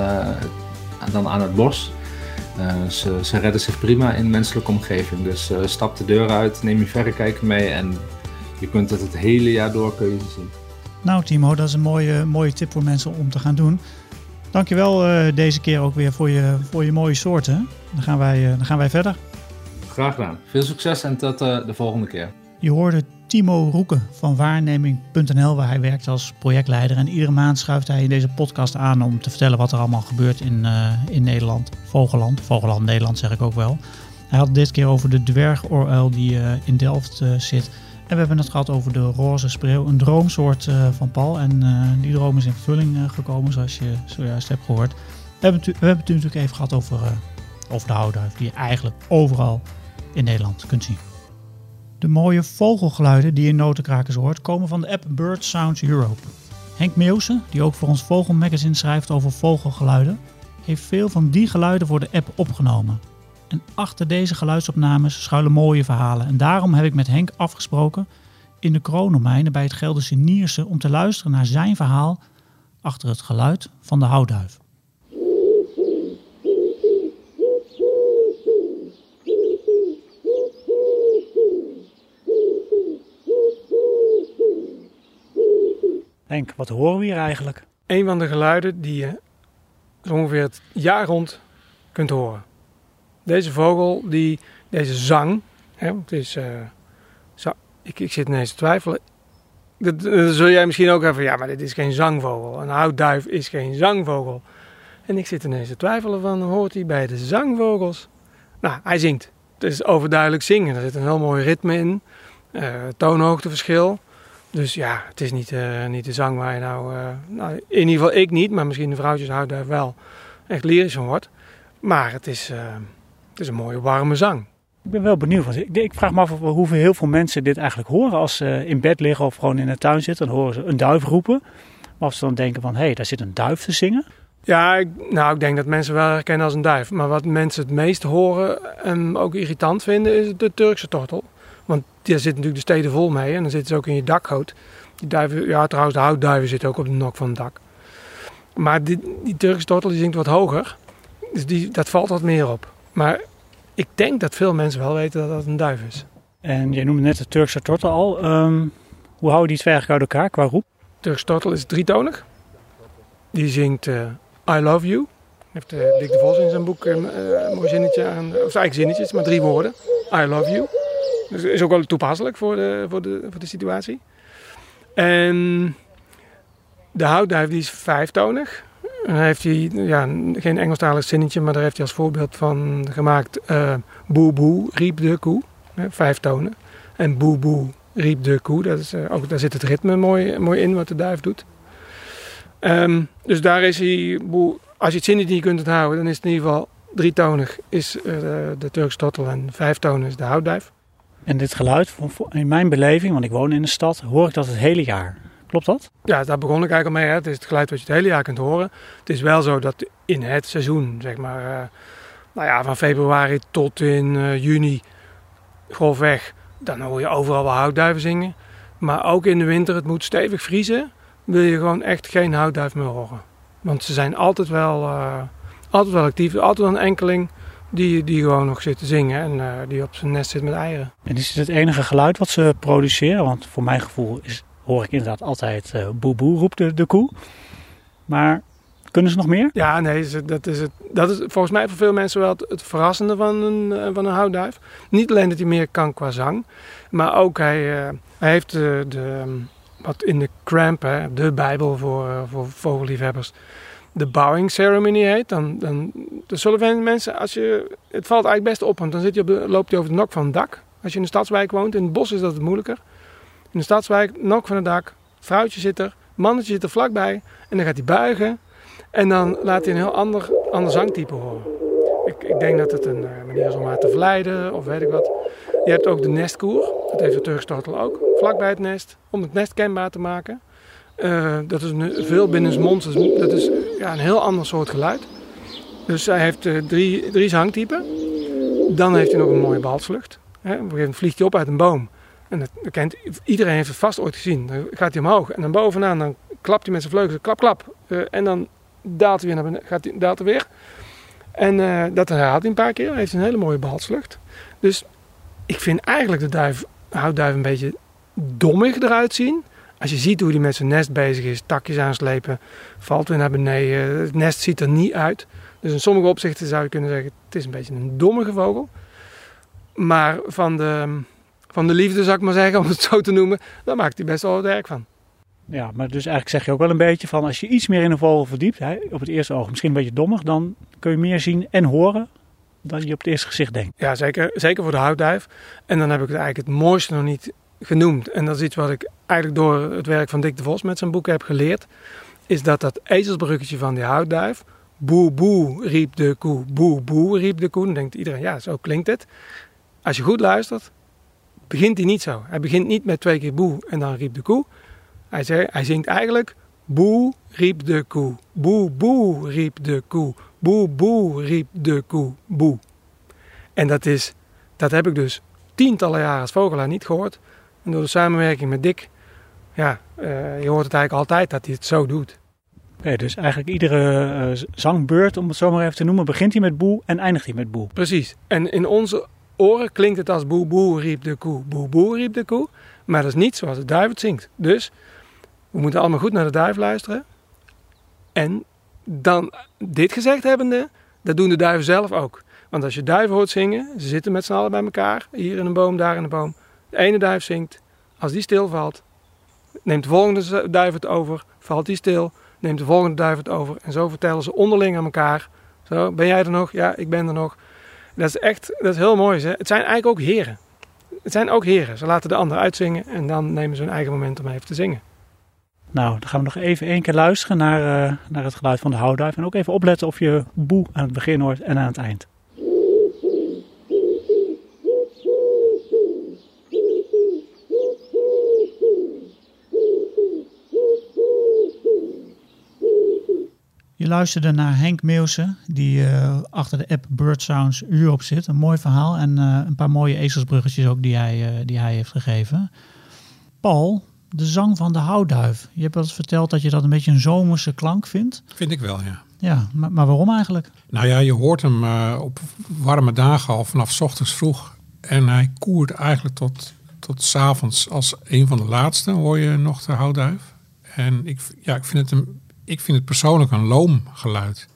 dan aan het bos. Uh, ze, ze, redden zich prima in menselijke omgeving. Dus uh, stap de deur uit, neem je verrekijker mee en je kunt het het hele jaar door kun je zien. Nou Timo, dat is een mooie, mooie tip voor mensen om te gaan doen. Dankjewel uh, deze keer ook weer voor je, voor je mooie soorten. Dan gaan wij, dan gaan wij verder. Graag gedaan. Veel succes en tot de volgende keer. Je hoorde Timo Roeken van waarneming.nl, waar hij werkt als projectleider. En iedere maand schuift hij in deze podcast aan om te vertellen wat er allemaal gebeurt in, uh, in Nederland. Vogeland, Vogeland Nederland zeg ik ook wel. Hij had dit keer over de dwergoruil die uh, in Delft uh, zit. En we hebben het gehad over de roze spreeuw, een droomsoort van Paul. En die droom is in vervulling gekomen, zoals je zojuist hebt gehoord. We hebben, we hebben het natuurlijk even gehad over, over de houtduif, die je eigenlijk overal in Nederland kunt zien. De mooie vogelgeluiden die je in notenkrakers hoort, komen van de app Bird Sounds Europe. Henk Meeuwsen, die ook voor ons Vogelmagazine schrijft over vogelgeluiden, heeft veel van die geluiden voor de app opgenomen. En achter deze geluidsopnames schuilen mooie verhalen. En daarom heb ik met Henk afgesproken in de kroondomeinen bij het Gelderse Nierse om te luisteren naar zijn verhaal achter het geluid van de houtduif. Wat horen we hier eigenlijk? Een van de geluiden die je ongeveer het jaar rond kunt horen. Deze vogel, die, deze zang, hè, het is, uh, zo, ik, ik zit ineens te twijfelen. Dat, zul jij misschien ook even, ja, maar dit is geen zangvogel. Een houtduif is geen zangvogel. En ik zit ineens te twijfelen van, hoort hij bij de zangvogels? Nou, hij zingt. Het is overduidelijk zingen. Er zit een heel mooi ritme in. Uh, toonhoogteverschil. Dus ja, het is niet, uh, niet de zang waar je nou, uh, nou, in ieder geval ik niet, maar misschien de vrouwtjes houden daar wel echt lyrisch van wordt. Maar het is, uh, het is een mooie warme zang. Ik ben wel benieuwd. Want ik, ik vraag me af hoeveel heel veel mensen dit eigenlijk horen als ze in bed liggen of gewoon in de tuin zitten. Dan horen ze een duif roepen. Maar of ze dan denken van, hé, hey, daar zit een duif te zingen. Ja, ik, nou, ik denk dat mensen wel herkennen als een duif. Maar wat mensen het meest horen en ook irritant vinden, is de Turkse tortel. Daar zit natuurlijk de steden vol mee en dan zitten ze ook in je dakgoot. Die duiven, ja trouwens de houtduiven zitten ook op de nok van het dak. Maar die, die Turkse tortel die zingt wat hoger. Dus die, dat valt wat meer op. Maar ik denk dat veel mensen wel weten dat dat een duif is. En je noemde net de Turkse tortel al. Um, hoe houden die twee eigenlijk uit elkaar qua roep? De Turkse tortel is dritonig. Die zingt uh, I love you. Heeft uh, Dick de Vos in zijn boek uh, een mooi zinnetje aan. Of eigenlijk zinnetjes, maar drie woorden. I love you. Dus is ook wel toepasselijk voor de, voor de, voor de situatie. En de houtduif die is vijftonig. En heeft hij ja, geen Engelstalig zinnetje, maar daar heeft hij als voorbeeld van gemaakt. Uh, boe boe, riep de koe. vijf tonen. En boe boe, riep de koe. Dat is, uh, ook, daar zit het ritme mooi, mooi in wat de duif doet. Um, dus daar is hij, boe, als je het zinnetje niet kunt onthouden, dan is het in ieder geval drietonig is uh, de, Turkse tottel en vijftonig is de houtduif. En dit geluid, in mijn beleving, want ik woon in de stad, hoor ik dat het hele jaar. Klopt dat? Ja, daar begon ik eigenlijk al mee. Hè. Het is het geluid wat je het hele jaar kunt horen. Het is wel zo dat in het seizoen, zeg maar, uh, nou ja, van februari tot in uh, juni, golfweg, dan hoor je overal wel houtduiven zingen. Maar ook in de winter, het moet stevig vriezen, wil je gewoon echt geen houtduif meer horen. Want ze zijn altijd wel, eh, altijd wel actief, altijd een enkeling die, die gewoon nog zit te zingen en eh, die op zijn nest zit met eieren. En is het het enige geluid wat ze produceren? Want voor mijn gevoel is, hoor ik inderdaad altijd eh boe boe roept de, de koe. Maar kunnen ze nog meer? Ja, nee, dat is, het, dat is volgens mij voor veel mensen wel het, het verrassende van een, eh, van een houtduif. Niet alleen dat hij meer kan qua zang, maar ook hij, eh, hij heeft de, de, wat in de Cramp, hè, de bijbel voor, eh, voor vogelliefhebbers, de bowing ceremony heet. Dan, dan, dan zullen mensen, als je, het valt eigenlijk best op, want dan zit je op loopt je over de nok van het dak. Als je in de stadswijk woont, in het bos is dat het moeilijker. In de stadswijk, nok van het dak, vrouwtje zit er, mannetje zit er vlakbij en dan gaat hij buigen. En dan laat hij een heel ander, ander zangtype horen. Ik, ik denk dat het een eh, manier is om haar te verleiden of weet ik wat. Je hebt ook de nestkoer. Dat heeft de Turkstortel ook. Vlakbij het nest. Om het nest kenbaar te maken. Eh, dat is een, veel binnensmonds. Dat is ja, een heel ander soort geluid. Dus hij heeft eh, drie, drie zangtypen. Dan heeft hij nog een mooie balsvlucht. Hè, op een gegeven moment vliegt hij op uit een boom. En dat, kent, iedereen heeft het vast ooit gezien. Dan gaat hij omhoog. En dan bovenaan dan klapt hij met zijn vleugels. Klap, klap. Eh, en dan daalt hij weer naar beneden. Gaat hij, daalt weer. En eh, dat herhaalt hij een paar keer. Hij heeft een hele mooie balsvlucht. Dus ik vind eigenlijk de duif, houtduif een beetje dommig eruit zien. Als je ziet hoe hij met zijn nest bezig is, takjes aanslepen, valt weer naar beneden. Het nest ziet er niet uit. Dus in sommige opzichten zou je kunnen zeggen, het is een beetje een dommige vogel. Maar van de, van de liefde, zou ik maar zeggen, om het zo te noemen, daar maakt hij best wel wat werk van. Ja, maar dus eigenlijk zeg je ook wel een beetje van als je iets meer in een vogel verdiept, hè, op het eerste oog misschien een beetje dommig, dan kun je meer zien en horen dan je op het eerste gezicht denkt. Ja, zeker, zeker voor de houtduif. En dan heb ik het eigenlijk het mooiste nog niet genoemd. En dat is iets wat ik eigenlijk door het werk van Dick de Vos met zijn boek heb geleerd. Is dat dat ezelsbruggetje van die houtduif. Boe boe riep de koe, boe boe riep de koe. Dan denkt iedereen, ja, zo klinkt het. Als je goed luistert, begint hij niet zo. Hij begint niet met twee keer boe en dan riep de koe. Hij, zei, hij zingt eigenlijk boe riep de koe, boe boe riep de koe, boe boe riep de koe, boe. En dat, is, dat heb ik dus tientallen jaren als vogelaar niet gehoord. En door de samenwerking met Dick, ja, eh, je hoort het eigenlijk altijd dat hij het zo doet. Oké, dus eigenlijk iedere eh, zangbeurt, om het zo maar even te noemen, begint hij met boe en eindigt hij met boe. Precies. En in onze oren klinkt het als boe boe riep de koe, boe boe riep de koe. Maar dat is niet zoals de duif het zingt. Dus we moeten allemaal goed naar de duif luisteren. En dan dit gezegd hebbende, dat doen de duiven zelf ook. Want als je duiven hoort zingen, ze zitten met z'n allen bij elkaar, hier in een boom, daar in een boom. De ene duif zingt, als die stilvalt, neemt de volgende duif het over, valt die stil, neemt de volgende duif het over. En zo vertellen ze onderling aan elkaar. Zo, ben jij er nog? Ja, ik ben er nog. Dat is echt, dat is heel mooi. Hè? Het zijn eigenlijk ook heren. Het zijn ook heren. Ze laten de ander uitzingen en dan nemen ze hun eigen moment om even te zingen. Nou, dan gaan we nog even één keer luisteren naar, uh, naar het geluid van de houtduif. En ook even opletten of je boe aan het begin hoort en aan het eind. Luisterde naar Henk Meeuwse, die uh, achter de app Bird Sounds Europe zit. Een mooi verhaal en uh, een paar mooie ezelsbruggetjes ook die hij, uh, die hij heeft gegeven. Paul, de zang van de houtduif. Je hebt wel eens verteld dat je dat een beetje een zomerse klank vindt. Vind ik wel, ja. Ja, maar, maar waarom eigenlijk? Nou ja, je hoort hem op warme dagen al vanaf 's ochtends vroeg. En hij koert eigenlijk tot, tot 's avonds als een van de laatste hoor je nog de houtduif. En ik, ja, ik, vind het een, ik vind het persoonlijk een loom geluid.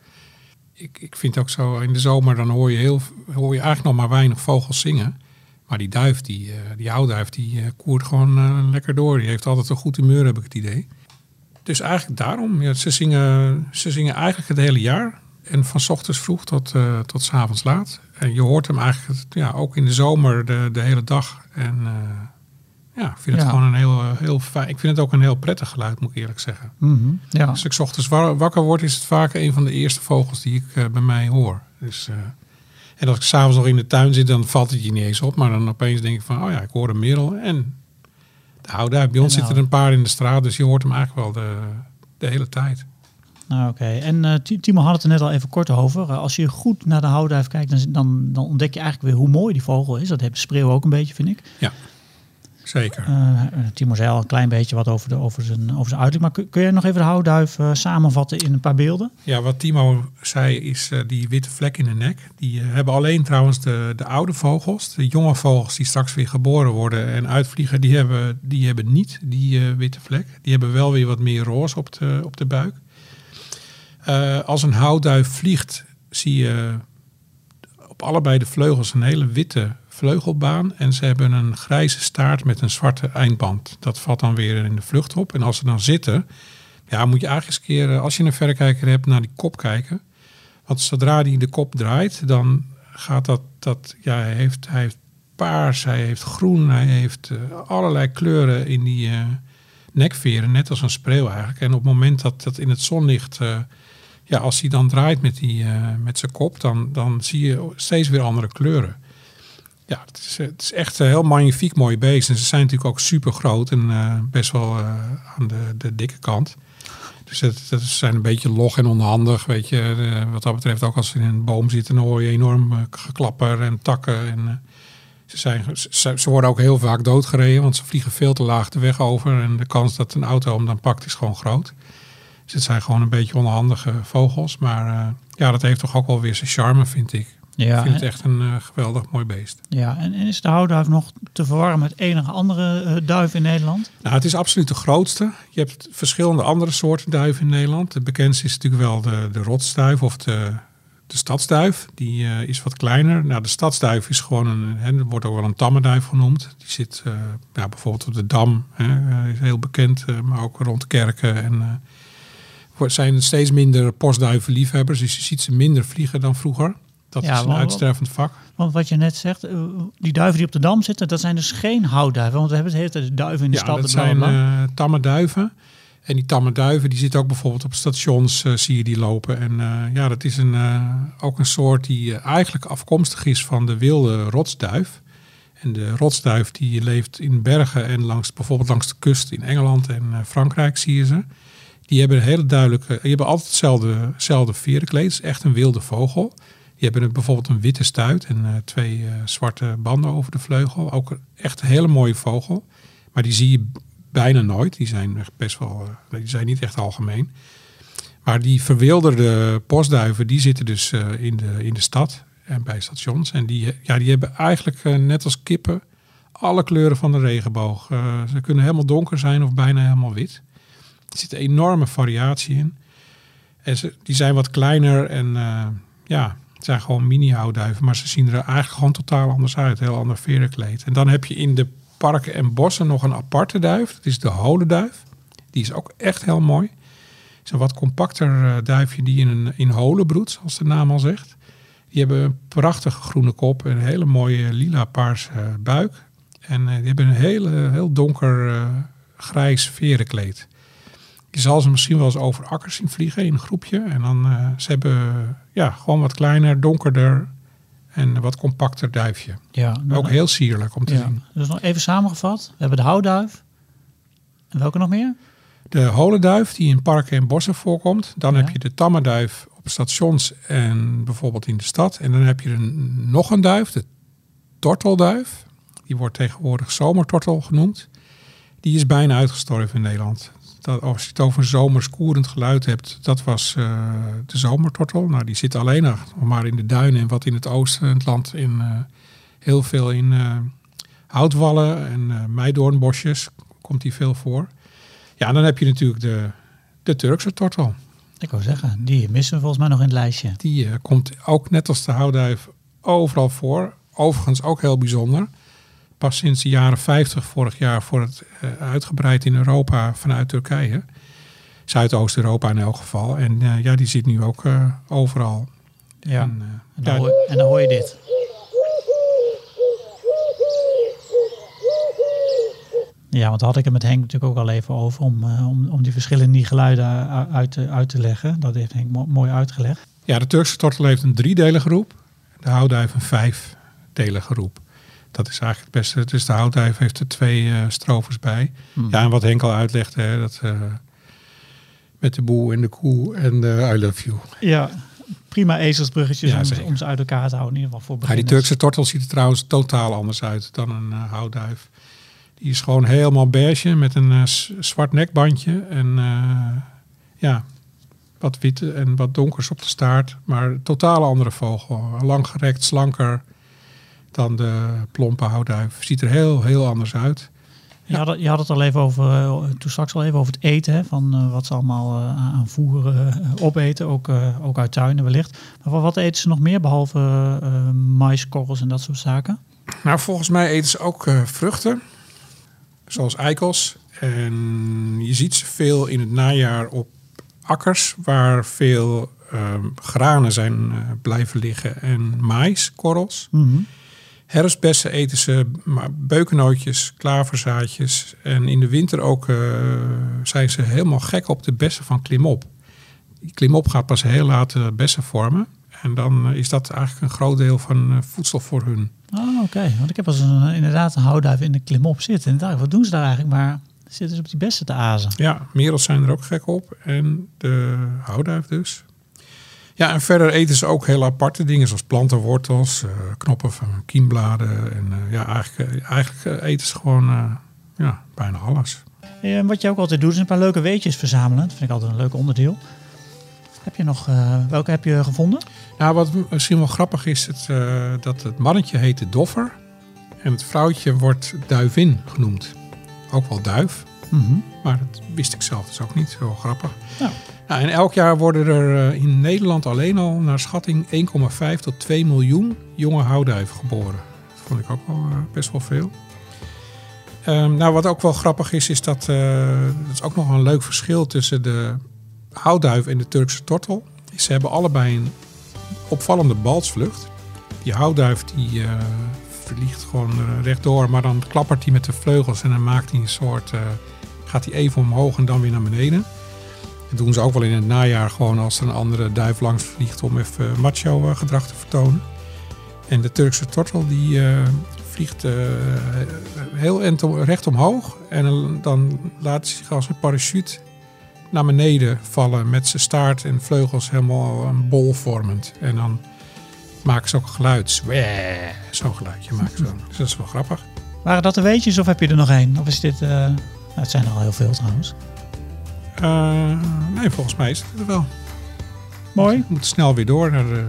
Ik, ik vind ook zo, in de zomer dan hoor je, heel, hoor je eigenlijk nog maar weinig vogels zingen. Maar die duif, die, die houtduif, die koert gewoon uh, lekker door. Die heeft altijd een goed humeur, heb ik het idee. Dus eigenlijk daarom. Ja, ze, zingen, ze zingen eigenlijk het hele jaar. En van ochtends vroeg tot, uh, tot s avonds laat. En je hoort hem eigenlijk ja, ook in de zomer de, de hele dag. En ja, ik vind het ja. gewoon een heel, heel fijn. Ik vind het ook een heel prettig geluid, moet ik eerlijk zeggen. Mm -hmm, ja. Als ik s ochtends wakker word, is het vaak een van de eerste vogels die ik uh, bij mij hoor. Dus, en als ik s'avonds nog in de tuin zit, dan valt het je niet eens op. Maar dan opeens denk ik van, oh ja, ik hoor een merel. En de houtduif. Bij ons zitten er een paar in de straat, dus je hoort hem eigenlijk wel de, de hele tijd. Nou, Oké, en eh, Ti- Timo had het er net al even kort over. Eh, als je goed naar de houtduif kijkt, dan, dan, dan ontdek je eigenlijk weer hoe mooi die vogel is. Dat heeft spreeuw ook een beetje, vind ik. Zeker. Eh, eh, Timo zei al een klein beetje wat over, de, over, zijn, over zijn uiterlijk. Maar kun, kun jij nog even de houtduif eh, samenvatten in een paar beelden? Ja, wat Timo zei is die witte vlek in de nek. Die hebben alleen trouwens de, de oude vogels. De jonge vogels die straks weer geboren worden en uitvliegen, die hebben, die hebben niet die witte vlek. Die hebben wel weer wat meer roze op de, op de buik. Als een houtduif vliegt, zie je op allebei de vleugels een hele witte vleugelbaan. En ze hebben een grijze staart met een zwarte eindband. Dat valt dan weer in de vlucht op. En als ze dan zitten, ja, moet je eigenlijk eens een keer, eh, als je een verrekijker hebt, naar die kop kijken. Want zodra die de kop draait, dan gaat dat, dat ja, hij heeft, hij heeft paars, hij heeft groen, hij heeft eh, allerlei kleuren in die eh, nekveren, net als een spreeuw eigenlijk. En op het moment dat dat in het zonlicht, ja, als hij dan draait met, die, met zijn kop, dan, dan zie je steeds weer andere kleuren. Ja, het is, het is echt een heel magnifiek mooi beest. En ze zijn natuurlijk ook super groot en eh, best wel eh, aan de, de dikke kant. Dus het zijn een beetje log en onhandig, weet je. Eh, wat dat betreft, ook als ze in een boom zitten, dan hoor je enorm eh, geklapper en takken. En, eh, ze, zijn, ze, ze worden ook heel vaak doodgereden, want ze vliegen veel te laag de weg over. En de kans dat een auto hem dan pakt is gewoon groot. Dus het zijn gewoon een beetje onhandige vogels. Maar eh, ja, dat heeft toch ook wel weer zijn charme, vind ik. Ja, ik vind het echt een eh, geweldig mooi beest. ja en, en is de houtduif nog te verwarren met enige andere eh, duif in Nederland? Nou, het is absoluut de grootste. Je hebt verschillende andere soorten duiven in Nederland. De bekendste is natuurlijk wel de, de rotsduif of de, de stadsduif. Die eh, is wat kleiner. Nou, de stadsduif is gewoon een, hè, wordt ook wel een tamme duif genoemd. Die zit ja, bijvoorbeeld op de Dam, hè, is heel bekend, maar ook rond kerken. En zijn steeds minder postduivenliefhebbers, dus je ziet ze minder vliegen dan vroeger. Dat Ja, is een uitstervend vak. Want wat je net zegt, eh, die duiven die op de dam zitten, dat zijn dus geen houtduiven. Want we hebben het hele duiven in de Ja, stad. dat zijn eh, tamme duiven. En die tamme duiven, die zitten ook bijvoorbeeld op stations, eh, zie je die lopen. En ja, dat is een, ook een soort die eigenlijk afkomstig is van de wilde rotsduif. En de rotsduif die leeft in bergen en langs, bijvoorbeeld langs de kust in Engeland en Frankrijk zie je ze. Die hebben een hele duidelijke, die hebben altijd hetzelfde, hetzelfde verenkleed. Het is echt een wilde vogel. Hebben een- bijvoorbeeld een witte stuit en eh, twee eh, zwarte banden over de vleugel. Ook echt een hele mooie vogel. Maar die zie je bijna nooit. Die zijn echt best wel, eh, die zijn niet echt algemeen. Maar die verwilderde postduiven, die zitten dus in, de, in de stad en bij stations. En die, ja, die hebben eigenlijk net als kippen alle kleuren van de regenboog. Ze kunnen helemaal donker zijn of bijna helemaal wit. Er zit een enorme variatie in. En ze, die zijn wat kleiner en ja, het zijn gewoon mini-houtduiven. Maar ze zien er eigenlijk gewoon totaal anders uit. Heel ander verenkleed. En dan heb je in de parken en bossen nog een aparte duif. Dat is de holenduif. Die is ook echt heel mooi. Het is een wat compacter eh, duifje die in, een, in holen broedt, zoals de naam al zegt. Die hebben een prachtige groene kop en een hele mooie lila-paarse eh, buik. En eh, die hebben een hele, heel donker eh, grijs verenkleed. Je zal ze misschien wel eens over akkers zien vliegen in een groepje. En dan eh ze hebben ja, gewoon wat kleiner, donkerder en wat compacter duifje. Ja, nou, Ook heel sierlijk om te ja. zien. Dus nog even samengevat. We hebben de houtduif. En welke nog meer? De holenduif die in parken en bossen voorkomt. Dan Ja. heb je de tamme duif op stations en bijvoorbeeld in de stad. En dan heb je een, nog een duif, de tortelduif. Die wordt tegenwoordig zomertortel genoemd. Die is bijna uitgestorven in Nederland. Dat, als je het over zomers koerend geluid hebt, dat was eh, de zomertortel. Nou, die zit alleen nog maar in de duinen en wat in het oosten van het land in eh, heel veel in eh, houtwallen en meidoornbosjes komt die veel voor. Ja, en dan heb je natuurlijk de, de Turkse tortel. Ik wou zeggen, die missen we volgens mij nog in het lijstje. Die komt ook net als de houtduif overal voor. Overigens ook heel bijzonder. Pas sinds de jaren 50 vorig jaar voor het eh, uitgebreid in Europa vanuit Turkije. Zuidoost-Europa in elk geval. En eh, ja, die zit nu ook eh, overal. Ja. En, En dan, hoor, en dan hoor je dit. Ja, want daar had ik het met Henk natuurlijk ook al even over om, om, om die verschillen in die geluiden uit, te- uit te leggen. Dat heeft Henk mo- mooi uitgelegd. Ja, de Turkse tortel heeft een driedelige groep. De houtduif een vijfdelige groep. Dat is eigenlijk het beste. Dus de houtduif heeft er twee eh strofers bij. Hmm. Ja, en wat Henk al uitlegde, hè, dat, eh, Met de boe en de koe en de I love you. Ja, prima ezelsbruggetjes Ja, om, om ze uit elkaar te houden. In ieder geval voor Ja, die. Turkse tortel ziet er trouwens totaal anders uit dan een eh, houtduif. Die is gewoon helemaal beige met een zwart nekbandje en ja, wat wit en wat donkers op de staart. Maar totaal andere vogel. Langgerekt, slanker dan de plompe houtduif. Ziet er heel, heel anders uit. Je, had, het- je had het al even over, eh, toen straks al even over het eten, hè, van eh, wat ze allemaal eh, aan voer eh, opeten, ook, ook uit tuinen wellicht. Maar wat, eten ze nog meer, behalve eh maiskorrels en dat soort zaken? Nou, volgens mij eten ze ook vruchten, zoals eikels. En je ziet ze veel in het najaar op akkers waar veel ehm, granen zijn blijven liggen en maïskorrels. Herfstbessen eten ze maar beukennootjes, klaverzaadjes. En in de winter ook eh, zijn ze helemaal gek op de bessen van klimop. Die klimop gaat pas heel laat eh, bessen vormen. En dan eh, is dat eigenlijk een groot deel van voedsel voor hun. Oh, oké. Want ik heb als een, inderdaad een houtduif in de klimop zitten. En dacht, wat doen ze daar eigenlijk? Maar zitten ze op die bessen te azen? Ja, merels zijn er ook gek op. En de houduif dus. Ja, en verder eten ze ook heel aparte dingen zoals plantenwortels, eh, knoppen van kiembladen. En eh, ja, eigenlijk, eh, eigenlijk eten ze gewoon ja, bijna alles. En wat je ook altijd doet, is een paar leuke weetjes verzamelen. Dat vind ik altijd een leuk onderdeel. Heb je nog, welke heb je gevonden? Nou, wat misschien wel grappig is, het, dat het mannetje heet de doffer. En het vrouwtje wordt duivin genoemd. Ook wel duif, maar dat wist ik zelf dus ook niet. Zo grappig. Nou. Nou, en elk jaar worden er eh, in Nederland alleen al naar schatting 1,5 tot 2 miljoen jonge houtduiven geboren. Dat vond ik ook wel eh, best wel veel. Ehm, nou, wat ook wel grappig is, is dat eh dat is ook nog een leuk verschil tussen de houtduif en de Turkse tortel. Ze hebben allebei een opvallende balsvlucht. Die houtduif die eh, vliegt gewoon rechtdoor, maar dan klappert hij met de vleugels en dan maakt hij een soort, gaat hij even omhoog en dan weer naar beneden. Dat doen ze ook wel in het najaar gewoon als er een andere duif langs vliegt om even macho eh, gedrag te vertonen. En de Turkse tortel die eh, vliegt eh, heel recht omhoog en dan- laat hij zich als een parachute naar beneden vallen met zijn staart en vleugels helemaal een bol vormend. En dan maken ze ook een geluid. Zo'n geluidje maken ze dan. Dus dat is wel grappig. Waren dat de weetjes of heb je er nog één? Of is dit... eh, het zijn er al heel veel trouwens. Eh, nee, volgens mij is het er wel. Mooi. We moeten snel weer door naar de,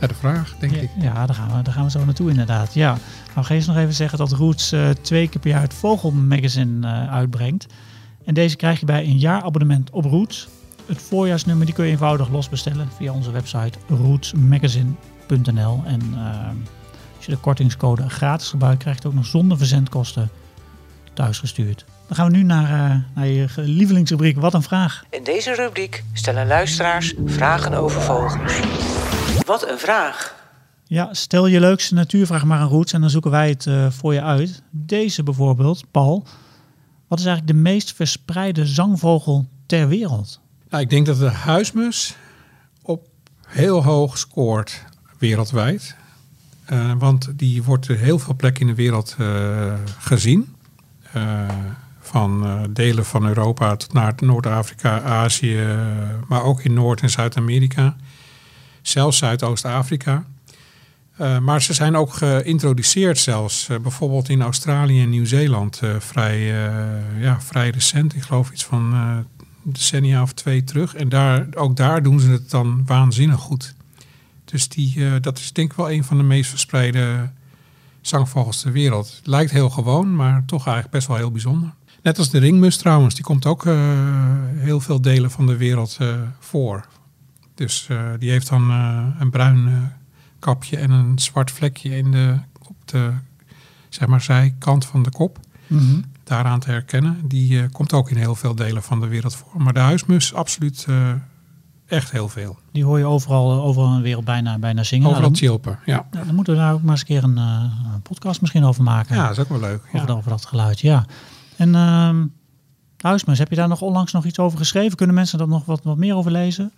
naar de vraag, denk Ja, ik. ja, daar, gaan we, daar gaan we zo naartoe inderdaad. Ja. Nou, eens nog even zeggen dat Roots eh, twee keer per jaar het Vogelmagazine eh, uitbrengt. En deze krijg je bij een jaarabonnement op Roots. Het voorjaarsnummer die kun je eenvoudig losbestellen via onze website rootsmagazine.nl. En als je de kortingscode gratis gebruikt, krijg je het ook nog zonder verzendkosten thuisgestuurd. Dan gaan we nu naar, eh, naar je lievelingsrubriek Wat een vraag. In deze rubriek stellen luisteraars vragen over vogels. Wat een vraag! Ja, stel je leukste natuurvraag maar aan Roots en dan zoeken wij het eh, voor je uit. Deze bijvoorbeeld, Paul. Wat is eigenlijk de meest verspreide zangvogel ter wereld? Nou, ik denk dat de huismus op heel hoog scoort wereldwijd. Eh, want die wordt op heel veel plekken in de wereld eh, gezien. Eh, van eh, delen van Europa tot naar Noord-Afrika, Azië, eh, maar ook in Noord- en Zuid-Amerika. Zelfs Zuidoost-Afrika. Eh, maar ze zijn ook geïntroduceerd zelfs, bijvoorbeeld in Australië en Nieuw-Zeeland, vrij, ja, vrij recent. Ik geloof iets van decennia of twee terug. En daar, ook daar doen ze het dan waanzinnig goed. Dus die, dat is denk ik wel een van de meest verspreide zangvogels ter wereld. Lijkt heel gewoon, maar toch eigenlijk best wel heel bijzonder. Net als de ringmus trouwens, die komt ook eh, heel veel delen van de wereld eh, voor. Dus eh, die heeft dan een bruin kapje en een zwart vlekje in de, op de zeg maar, zijkant van de kop. Daaraan te herkennen. Die komt ook in heel veel delen van de wereld voor. Maar de huismus absoluut echt heel veel. Die hoor je overal, overal in de wereld bijna, bijna zingen. Overal Nou, dan, chilpen, ja. dan moeten we daar ook maar eens een keer een, een podcast misschien over maken. Ja, dat is ook wel leuk. over, Ja. over dat geluid, ja. En ehm Huismus, heb je daar nog onlangs nog iets over geschreven? Kunnen mensen daar nog wat, wat meer over lezen?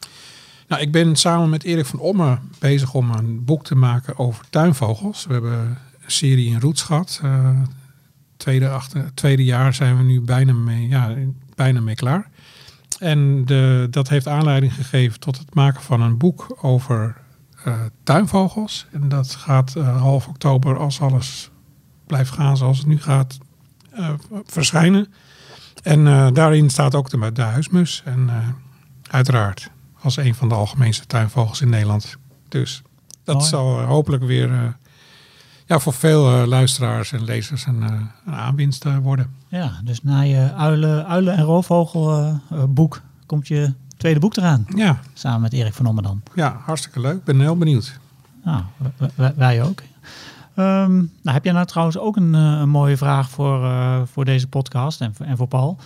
Nou, ik ben samen met Erik van Omme bezig om een boek te maken over tuinvogels. We hebben een serie in Roots gehad. Eh, tweede, achter, tweede jaar zijn we nu bijna mee, ja, bijna mee klaar. En de, dat heeft aanleiding gegeven tot het maken van een boek over eh, tuinvogels. En dat gaat eh, half oktober, als alles blijft gaan zoals het nu gaat, verschijnen. En eh, daarin staat ook de, de huismus. En eh, uiteraard als een van de algemeenste tuinvogels in Nederland. Dus dat Mooi. zal eh, hopelijk weer eh, ja, voor veel eh, luisteraars en lezers een, eh, een aanwinst eh, worden. Ja, dus na je uilen, uilen en roofvogel eh, eh, boek komt je tweede boek eraan. Ja, Samen met Erik van Ommerdam. ja hartstikke leuk. Ik ben heel benieuwd. Nou, wij ook. Ehm, nou, heb jij nou trouwens ook een, eh, een mooie vraag voor, eh, voor deze podcast en, voor- en voor Paul?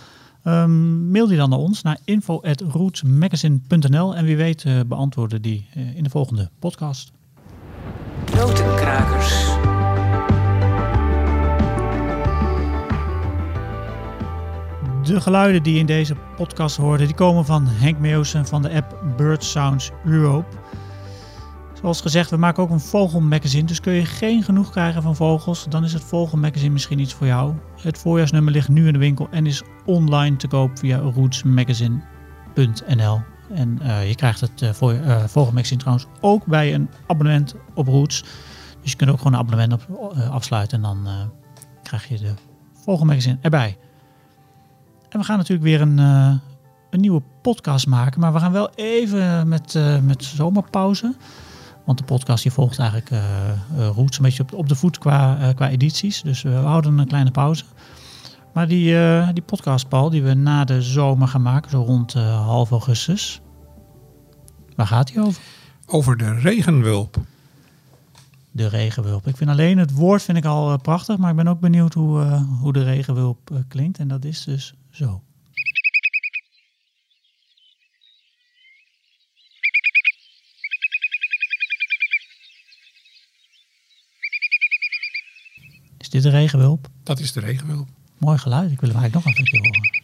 Ehm, mail die dan naar ons naar info.rootsmagazine.nl en wie weet eh, beantwoorden die in de volgende podcast. Notenkrakers. De geluiden die je in deze podcast hoorde, die komen van Henk Meeuwsen van de app Bird Sounds Europe. Zoals gezegd, we maken ook een vogelmagazine, dus kun je geen genoeg krijgen van vogels, dan is het vogelmagazine misschien iets voor jou. Het voorjaarsnummer ligt nu in de winkel en is online te koop via rootsmagazine.nl. En eh, je krijgt het eh, voor, eh, vogelmagazine trouwens ook bij een abonnement op Roots. Dus je kunt ook gewoon een abonnement op, afsluiten en dan krijg je de vogelmagazine erbij. En we gaan natuurlijk weer een, een nieuwe podcast maken. Maar we gaan wel even met, met zomerpauze. Want de podcast die volgt eigenlijk eh, Roots een beetje op, op de voet qua, eh, qua edities. Dus we houden een kleine pauze. Maar die, die podcast, Paul, die we na de zomer gaan maken, zo rond half augustus. Waar gaat die over? Over de regenwulp. De regenwulp. Ik vind alleen het woord vind ik al prachtig, maar ik ben ook benieuwd hoe, hoe de regenwulp klinkt. En dat is dus zo. Dit de regenwulp? Dat is de regenwulp. Mooi geluid. Ik wil hem eigenlijk nog een keer horen.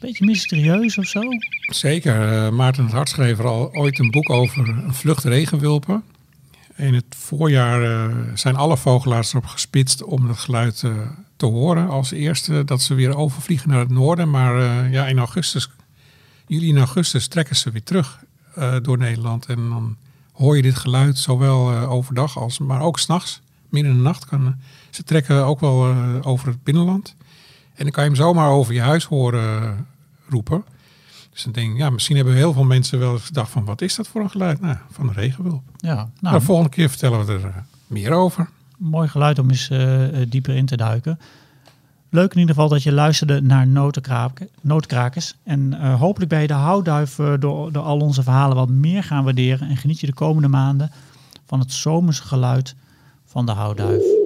Beetje mysterieus of zo. Zeker. eh, Maarten het Hart schreef er al ooit een boek over een vlucht regenwulpen. In het voorjaar eh, zijn alle vogelaars erop gespitst om het geluid eh, te horen als eerste. Dat ze weer overvliegen naar het noorden. Maar ja, in augustus, juli en augustus trekken ze weer terug door Nederland. En dan hoor je dit geluid zowel eh, overdag als, maar ook s'nachts. Midden in de nacht kan. eh, ze trekken ook wel eh, over het binnenland. En dan kan je hem zomaar over je huis horen roepen. Dus dan denk ik, ja, misschien hebben heel veel mensen wel eens gedacht van, wat is dat voor een geluid? Nou, van de regenwulp. Ja, Nou, nou, de volgende keer vertellen we er meer over. mooi geluid om eens dieper in te duiken. Leuk in ieder geval dat je luisterde naar Notenkrakers. En eh, hopelijk ben je de houtduif eh, door, door al onze verhalen wat meer gaan waarderen. En geniet je de komende maanden van het zomerse geluid van de houtduif.